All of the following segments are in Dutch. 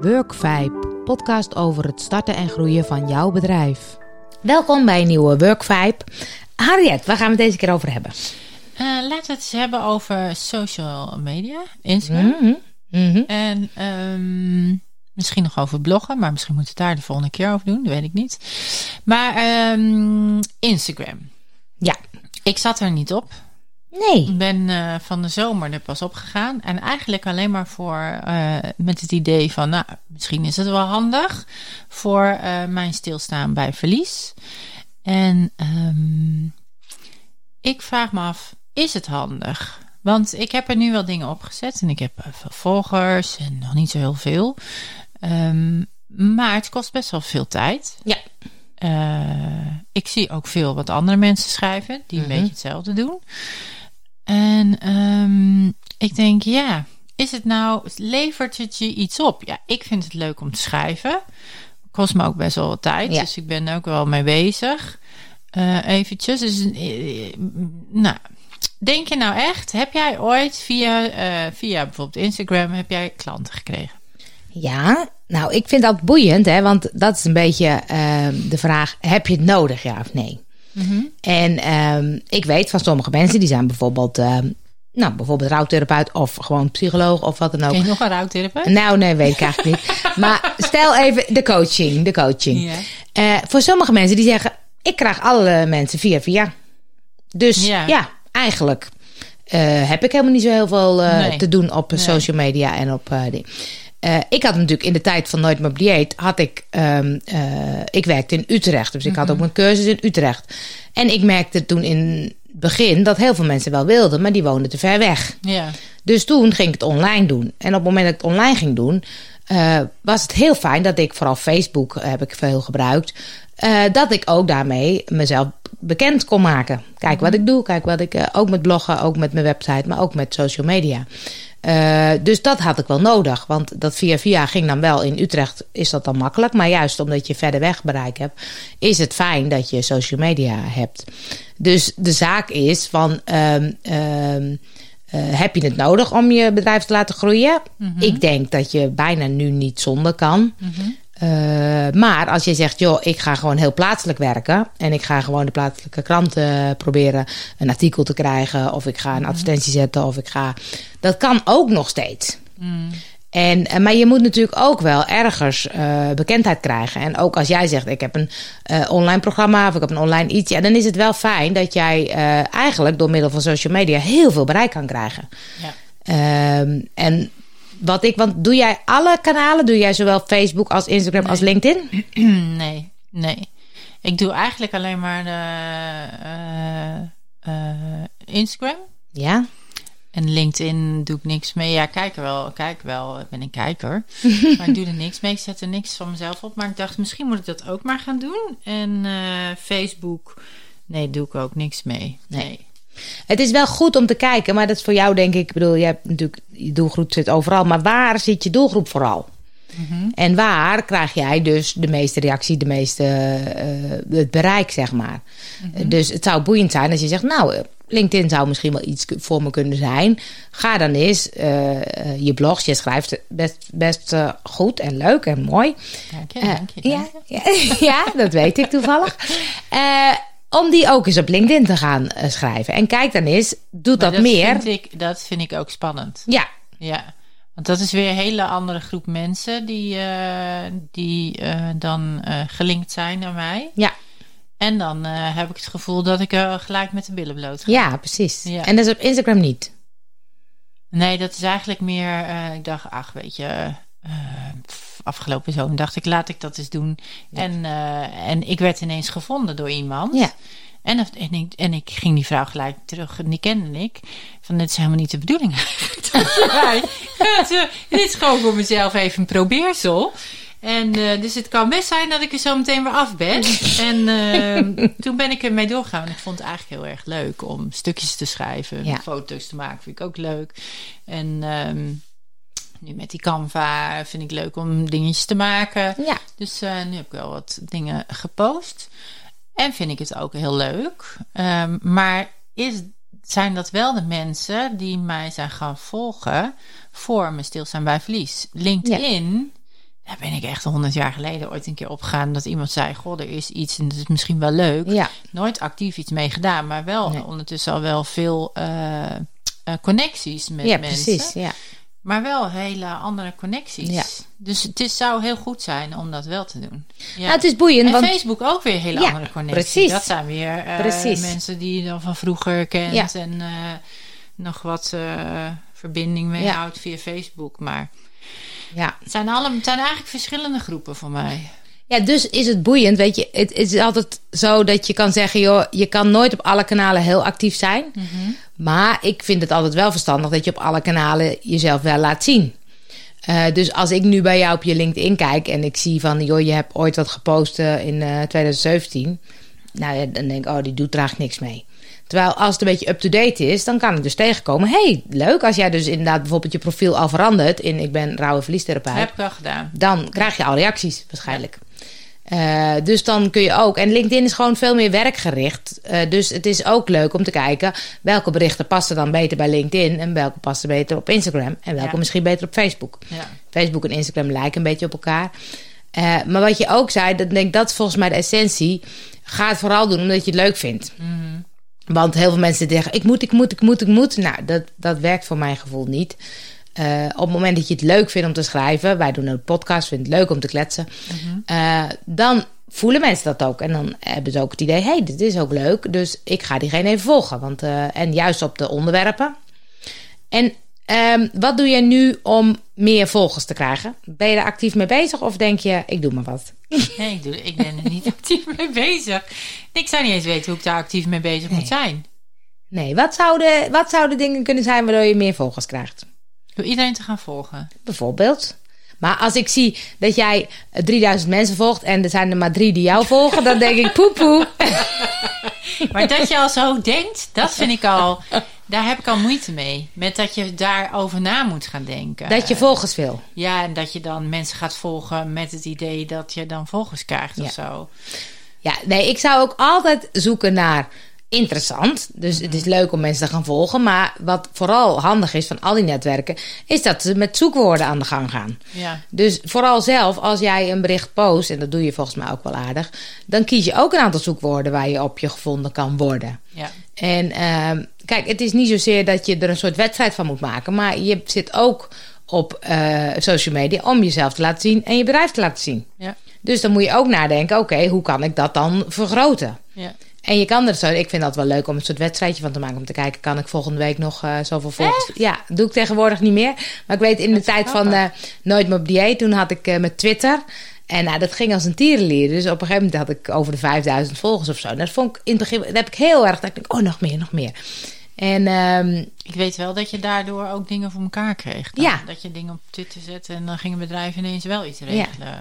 Workvibe, podcast over het starten en groeien van jouw bedrijf. Welkom bij een nieuwe Workvibe. Harriet, waar gaan we het deze keer over hebben? Uh, laten we het eens hebben over social media, Instagram. Mhm, mhm. En ehm, misschien nog over bloggen, maar misschien moeten we het daar de volgende keer over doen, dat weet ik niet. Maar ehm, Instagram. Ja. Ik zat er niet op. Nee. Ik ben eh, van de zomer er pas opgegaan. En eigenlijk alleen maar voor eh, met het idee van, nou, misschien is het wel handig voor eh, mijn stilstaan bij verlies. En ehm, ik vraag me af, is het handig? Want ik heb er nu wel dingen opgezet en ik heb veel volgers en nog niet zo heel veel. Ehm, maar het kost best wel veel tijd. Ja. Ik zie ook veel wat andere mensen schrijven die een Mhm. beetje hetzelfde doen. En ehm, ik denk, ja, is het nou, levert het je iets op? Ja, ik vind het leuk om te schrijven. Kost me ook best wel wat tijd, Ja. dus ik ben er ook wel mee bezig. Eh eventjes, dus, eh, nou, denk je nou echt, heb jij ooit via, eh, via bijvoorbeeld Instagram, heb jij klanten gekregen? Ja, nou, ik vind dat boeiend, hè, want dat is een beetje ehm, de vraag: heb je het nodig, ja of nee? En ehm, ik weet van sommige mensen, die zijn bijvoorbeeld, ehm, nou, bijvoorbeeld rouwtherapeut of gewoon psycholoog of wat dan ook. Ken je nog een rouwtherapeut? Nou, nee, weet ik eigenlijk niet. Maar stel even de coaching, de coaching. Ja. Eh, voor sommige mensen die zeggen, ik krijg alle mensen via via. Dus Ja. ja, eigenlijk eh, heb ik helemaal niet zo heel veel eh, Nee. te doen op Nee. social media en op eh Eh, ik had natuurlijk in de tijd van Nooit meer op dieet, had ik, ehm, eh, ik werkte in Utrecht. Dus ik had ook Mhm. mijn cursus in Utrecht. En ik merkte toen in het begin dat heel veel mensen wel wilden, maar die woonden te ver weg. Ja. Dus toen ging ik het online doen. En op het moment dat ik het online ging doen, eh, was het heel fijn dat ik, vooral Facebook heb ik veel gebruikt, dat ik ook daarmee mezelf bekend kon maken. Kijk wat ik doe, kijk wat ik, ook met bloggen, ook met mijn website, maar ook met social media. Eh, dus dat had ik wel nodig, want dat via via ging dan wel. In Utrecht is dat dan makkelijk, maar juist omdat je verder weg bereik hebt, is het fijn dat je social media hebt. Dus de zaak is van, ehm, ehm, eh, heb je het nodig om je bedrijf te laten groeien? Ik denk dat je bijna nu niet zonder kan. Eh, maar als je zegt, joh, ik ga gewoon heel plaatselijk werken en ik ga gewoon de plaatselijke kranten proberen een artikel te krijgen, of ik ga een advertentie zetten, of ik ga. Dat kan ook nog steeds. En, eh, maar je moet natuurlijk ook wel ergens eh, bekendheid krijgen. En ook als jij zegt, ik heb een online programma of ik heb een online iets. Ja, dan is het wel fijn dat jij eigenlijk door middel van social media heel veel bereik kan krijgen. Ja. Ehm, en wat ik, want doe jij alle kanalen? Doe jij zowel Facebook als Instagram als LinkedIn? Nee, nee. Ik doe eigenlijk alleen maar de eh, eh, Instagram. Ja. En LinkedIn doe ik niks mee. Ja, kijk er wel, kijk wel. Ik ben een kijker. maar ik doe er niks mee. Ik zet er niks van mezelf op. Maar ik dacht, misschien moet ik dat ook maar gaan doen. En eh, Facebook, nee, doe ik ook niks mee. Nee. Het is wel goed om te kijken, maar dat is voor jou denk ik. Ik bedoel, je hebt natuurlijk je doelgroep zit overal, maar waar zit je doelgroep vooral? En waar krijg jij dus de meeste reactie, de meeste eh, het bereik, zeg maar. Dus het zou boeiend zijn als je zegt, nou, LinkedIn zou misschien wel iets voor me kunnen zijn. Ga dan eens eh, eh, je blogs, je schrijft best, best goed en leuk en mooi. Dank je, dank je. ja, dank je. ja, ja, dat weet ik toevallig. Om die ook eens op LinkedIn te gaan eh, schrijven. En kijk dan eens, doet Maar dat, meer. Vind ik, dat vind ik ook spannend. Ja, Ja, want dat is weer een hele andere groep mensen die, eh, die eh, dan gelinkt zijn aan mij. ja, En dan heb ik het gevoel dat ik gelijk met de billen bloot ga. ja, precies. Ja. En dat is op Instagram niet. Nee, dat is eigenlijk meer, ik dacht, ach weet je, pff, afgelopen zomer dacht ik, laat ik dat eens doen. En, eh, en ik werd ineens gevonden door iemand. Ja. En, en, ik, en ik ging die vrouw gelijk terug, en die kende ik. Van, dit is helemaal niet de bedoeling dit is gewoon voor mezelf even een probeersel. En eh, dus het kan best zijn dat ik er zo meteen weer af ben. en eh, toen ben ik ermee doorgegaan. En ik vond het eigenlijk heel erg leuk om stukjes te schrijven. Ja. Foto's te maken vind ik ook leuk. En ehm, nu met die Canva vind ik leuk om dingetjes te maken. Ja. Dus eh, nu heb ik wel wat dingen gepost. En vind ik het ook heel leuk. Ehm, maar is zijn dat wel de mensen die mij zijn gaan volgen voor mijn stilstaan bij verlies. LinkedIn, daar ben ik echt honderd jaar geleden ooit een keer opgegaan dat iemand zei: Goh, er is iets en dat is misschien wel leuk. Ja. Nooit actief iets mee gedaan, maar wel Nee. ondertussen al wel veel eh, eh, connecties met ja, mensen. precies. Ja. Maar wel hele andere connecties. Ja. Dus het is, zou heel goed zijn om dat wel te doen. Ja. Nou, het is boeiend, en want Facebook ook weer hele Ja, andere connecties. precies. Dat zijn weer eh, mensen die je dan van vroeger kent. En eh, nog wat eh, verbinding mee Ja. houdt via Facebook. Maar ja. het zijn, alle, het zijn eigenlijk verschillende groepen voor mij. Ja, dus is het boeiend. Weet je, het, het is altijd zo dat je kan zeggen, joh, je kan nooit op alle kanalen heel actief zijn. Maar ik vind het altijd wel verstandig dat je op alle kanalen jezelf wel laat zien. Eh, dus als ik nu bij jou op je LinkedIn kijk en ik zie van, joh, je hebt ooit wat gepost eh, in eh, 2017. Nou ja, dan denk ik, oh, die doet eigenlijk niks mee. Terwijl als het een beetje up-to-date is, dan kan ik dus tegenkomen. hey, leuk als jij dus inderdaad bijvoorbeeld je profiel al verandert in ik ben en verliestherapeut Dat heb ik wel gedaan. dan krijg je al reacties waarschijnlijk. Eh, dus dan kun je ook. En LinkedIn is gewoon veel meer werkgericht. Eh, dus het is ook leuk om te kijken welke berichten passen dan beter bij LinkedIn en welke passen beter op Instagram en welke Ja. misschien beter op Facebook. Ja. Facebook en Instagram lijken een beetje op elkaar. Eh, maar wat je ook zei, dat denk ik dat is volgens mij de essentie. Ga het vooral doen omdat je het leuk vindt. Want heel veel mensen zeggen: ik moet, ik moet, ik moet, ik moet. Nou, dat, dat werkt voor mijn gevoel niet. Eh, op het moment dat je het leuk vindt om te schrijven, wij doen een podcast, vinden het leuk om te kletsen, eh, dan voelen mensen dat ook. En dan hebben ze ook het idee: hey, dit is ook leuk, dus ik ga diegene even volgen. Want, eh, en juist op de onderwerpen. En ehm, wat doe je nu om meer volgers te krijgen? Ben je er actief mee bezig of denk je: ik doe maar wat? Nee, ik, doe, ik ben er niet actief mee bezig. Ik zou niet eens weten hoe ik daar actief mee bezig moet zijn. Nee, wat zouden, wat zouden dingen kunnen zijn waardoor je meer volgers krijgt? Door iedereen te gaan volgen. Bijvoorbeeld. Maar als ik zie dat jij eh, 3000 mensen volgt en er zijn er maar drie die jou volgen, dan denk ik poepoe. Maar dat je al zo denkt, dat vind ik al. Daar heb ik al moeite mee. Met dat je daarover na moet gaan denken. Dat je volgers wil. Ja, en dat je dan mensen gaat volgen met het idee dat je dan volgers krijgt of zo. Ja, nee, ik zou ook altijd zoeken naar interessant. Dus het is leuk om mensen te gaan volgen. Maar wat vooral handig is van al die netwerken, is dat ze met zoekwoorden aan de gang gaan. Ja. Dus vooral zelf, als jij een bericht post, en dat doe je volgens mij ook wel aardig, dan kies je ook een aantal zoekwoorden waar je op je gevonden kan worden. Ja. En ehm, kijk, het is niet zozeer dat je er een soort wedstrijd van moet maken, maar je zit ook op eh, social media om jezelf te laten zien en je bedrijf te laten zien. Ja. Dus dan moet je ook nadenken, oké, hoe kan ik dat dan vergroten? Ja. En je kan er zo, ik vind dat wel leuk om een soort wedstrijdje van te maken. Om te kijken, kan ik volgende week nog eh, zoveel volgers? Ja, doe ik tegenwoordig niet meer. Maar ik weet in de tijd van eh, Nooit meer op dieet, toen had ik eh, met Twitter. En nou, dat ging als een tierenlier. Dus op een gegeven moment had ik over de 5000 volgers of zo. En dat vond ik in het begin, dat heb ik heel erg, dat ik denk, oh, nog meer, nog meer. En ehm, Ik weet wel dat je daardoor ook dingen voor elkaar kreeg. Dan. Ja. Dat je dingen op Twitter zette en dan ging een bedrijf ineens wel iets regelen.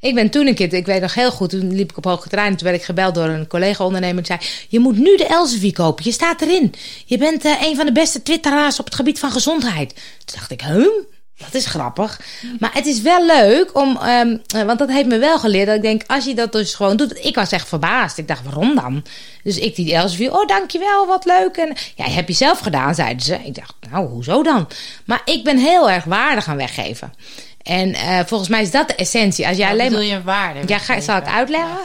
Ik ben toen een keer, ik weet nog heel goed, toen liep ik op hoge trein. Toen werd ik gebeld door een collega-ondernemer. Die zei: Je moet nu de Elsevier kopen. Je staat erin. Je bent eh, een van de beste Twitteraars op het gebied van gezondheid. Toen dacht ik: Huh? Dat is grappig. Maar het is wel leuk om, ehm, eh, want dat heeft me wel geleerd. Dat ik denk, als je dat dus gewoon doet. Ik was echt verbaasd. Ik dacht, waarom dan? Dus ik die Elsevier, oh dankjewel, wat leuk. En ja, heb je zelf gedaan, zeiden ze. Ik dacht, nou, hoezo dan? Maar ik ben heel erg waarde gaan weggeven. En eh, volgens mij is dat de essentie. Als jij alleen maar. je waarde? Ja, ga, zal ik uitleggen?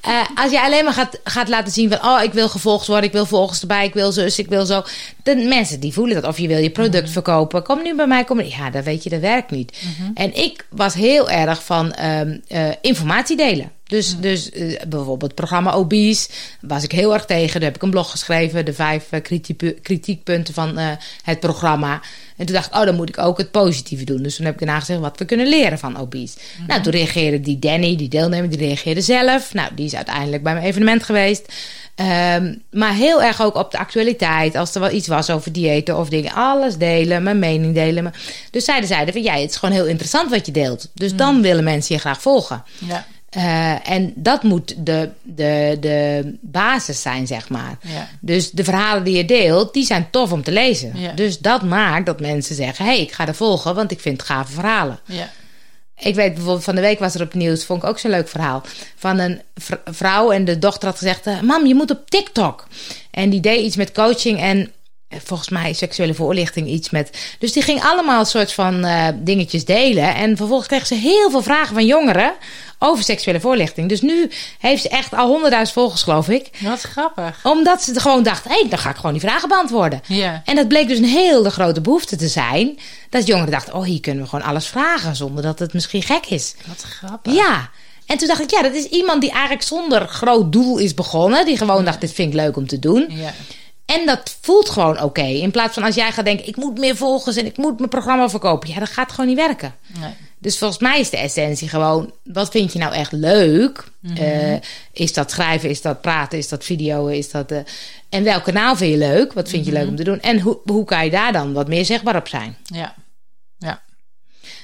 Eh, als je alleen maar gaat, gaat laten zien van... oh, ik wil gevolgd worden, ik wil volgers erbij, ik wil zus, ik wil zo. De mensen die voelen dat. Of je wil je product Mhm. verkopen. Kom nu bij mij, kom. Ja, dat weet je, dat werkt niet. Mhm. En ik was heel erg van ehm, eh, informatie delen. Dus, Mhm. dus bijvoorbeeld het programma Obese was ik heel erg tegen. Daar heb ik een blog geschreven. De vijf kritiekpu- kritiekpunten van het programma. En toen dacht ik, oh, dan moet ik ook het positieve doen. Dus toen heb ik daarna gezegd wat we kunnen leren van Obese. Nou, toen reageerde die Danny, die deelnemer, die reageerde zelf. Nou, die is uiteindelijk bij mijn evenement geweest. Ehm, maar heel erg ook op de actualiteit. Als er wel iets was over diëten of dingen. Alles delen, mijn mening delen. Maar- Dus zeiden zeiden van, ja, het is gewoon heel interessant wat je deelt. Dus dan willen mensen je graag volgen. Ja, Eh, en dat moet de, de, de basis zijn, zeg maar. ja. Dus de verhalen die je deelt, die zijn tof om te lezen. Ja. Dus dat maakt dat mensen zeggen: hé, hey, ik ga er volgen, want ik vind gave verhalen. ja. Ik weet bijvoorbeeld, van de week was er op nieuws, vond ik ook zo'n leuk verhaal. Van een vrouw en de dochter had gezegd: eh, Mam, je moet op TikTok. En die deed iets met coaching en volgens mij seksuele voorlichting, iets met. Dus die ging allemaal soort van eh, dingetjes delen. En vervolgens kreeg ze heel veel vragen van jongeren over seksuele voorlichting. Dus nu heeft ze echt al honderdduizend volgers, geloof ik. Wat grappig. Omdat ze gewoon dacht: hé, hey, dan ga ik gewoon die vragen beantwoorden. Ja. En dat bleek dus een hele grote behoefte te zijn. Dat jongeren dachten: oh, hier kunnen we gewoon alles vragen zonder dat het misschien gek is. Wat grappig. Ja. En toen dacht ik: ja, dat is iemand die eigenlijk zonder groot doel is begonnen. Die gewoon dacht: dit vind ik leuk om te doen. Ja. En dat voelt gewoon oké. In plaats van als jij gaat denken: ik moet meer volgers en ik moet mijn programma verkopen. Ja, dat gaat gewoon niet werken. Nee. Dus volgens mij is de essentie gewoon: wat vind je nou echt leuk? Eh, is dat schrijven? Is dat praten? Is dat video? Is dat. eh, en welk kanaal vind je leuk? Wat vind je leuk om te doen? En hoe, hoe kan je daar dan wat meer zichtbaar op zijn? Ja. Ja.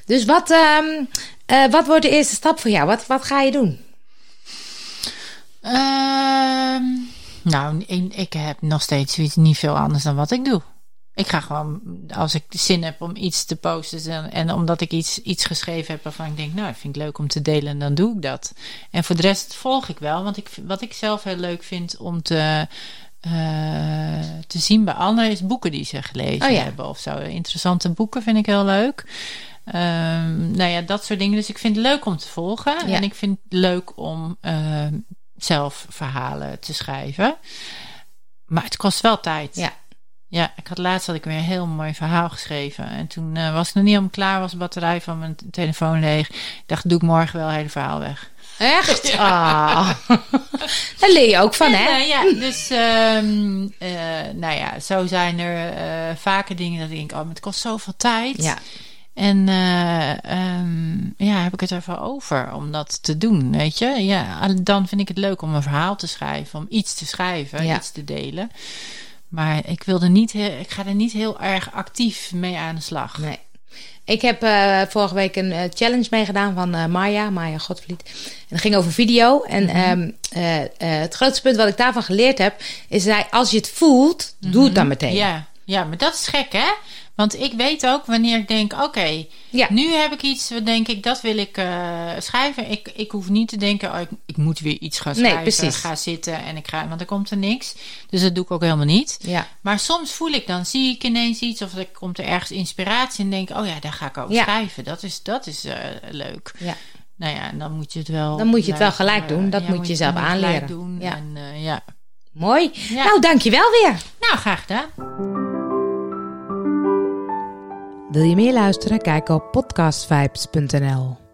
Dus wat, ehm, eh, wat wordt de eerste stap voor jou? Wat, wat ga je doen? Ehm, nou, ik, heb nog steeds zoiets niet veel anders dan wat ik doe. Ik ga gewoon, als ik zin heb om iets te posten en omdat ik iets, iets geschreven heb waarvan ik denk, nou, vind ik leuk om te delen, dan doe ik dat. En voor de rest volg ik wel, want ik, wat ik zelf heel leuk vind om te, eh, te zien bij anderen is boeken die ze gelezen Oh ja. hebben of zo. Interessante boeken vind ik heel leuk. Ehm, nou ja, dat soort dingen. Dus ik vind het leuk om te volgen. Ja. En ik vind het leuk om ehm, zelf verhalen te schrijven. Maar het kost wel tijd. Ja. Ja, ik had laatst had ik weer een heel mooi verhaal geschreven. En toen eh, was ik nog niet helemaal klaar, was de batterij van mijn telefoon leeg. Ik dacht, doe ik morgen wel het hele verhaal weg. Echt? Ah. Daar leer je ook van, hè? eh, ja, dus ehm, eh, nou ja, zo zijn er eh, vaker dingen dat ik denk, oh, maar het kost zoveel tijd. Ja. En eh, ehm, ja, heb ik het ervoor over om dat te doen, weet je? Ja, dan vind ik het leuk om een verhaal te schrijven, om iets te schrijven, Ja. iets te delen. Maar ik wilde niet, ik ga er niet heel erg actief mee aan de slag. Nee. Ik heb eh, vorige week een eh, challenge meegedaan van Maya, Maya Godvliet. En dat ging over video. En ehm, eh, eh, het grootste punt wat ik daarvan geleerd heb, is dat als je het voelt, doe het dan meteen. Ja, ja, maar dat is gek, hè? Want ik weet ook wanneer ik denk, oké, Ja. nu heb ik iets, wat denk ik, dat wil ik eh, schrijven. Ik, ik hoef niet te denken, oh, ik, ik moet weer iets gaan Nee, schrijven. precies. Ga zitten en ik ga, want er komt er niks. Dus dat doe ik ook helemaal niet. Ja. Maar soms voel ik dan, zie ik ineens iets of er komt er ergens inspiratie en denk, oh ja, daar ga ik over Ja. schrijven. Dat is, dat is eh, leuk. Ja. Nou ja, en dan moet je het wel. Dan moet je het wel gelijk doen. eh, Dat ja, moet je zelf aanleren. Doen. Ja. En, eh, ja. Mooi. Ja. Nou, dankjewel weer. Nou, graag gedaan. Wil je meer luisteren? Kijk op podcastvibes.nl.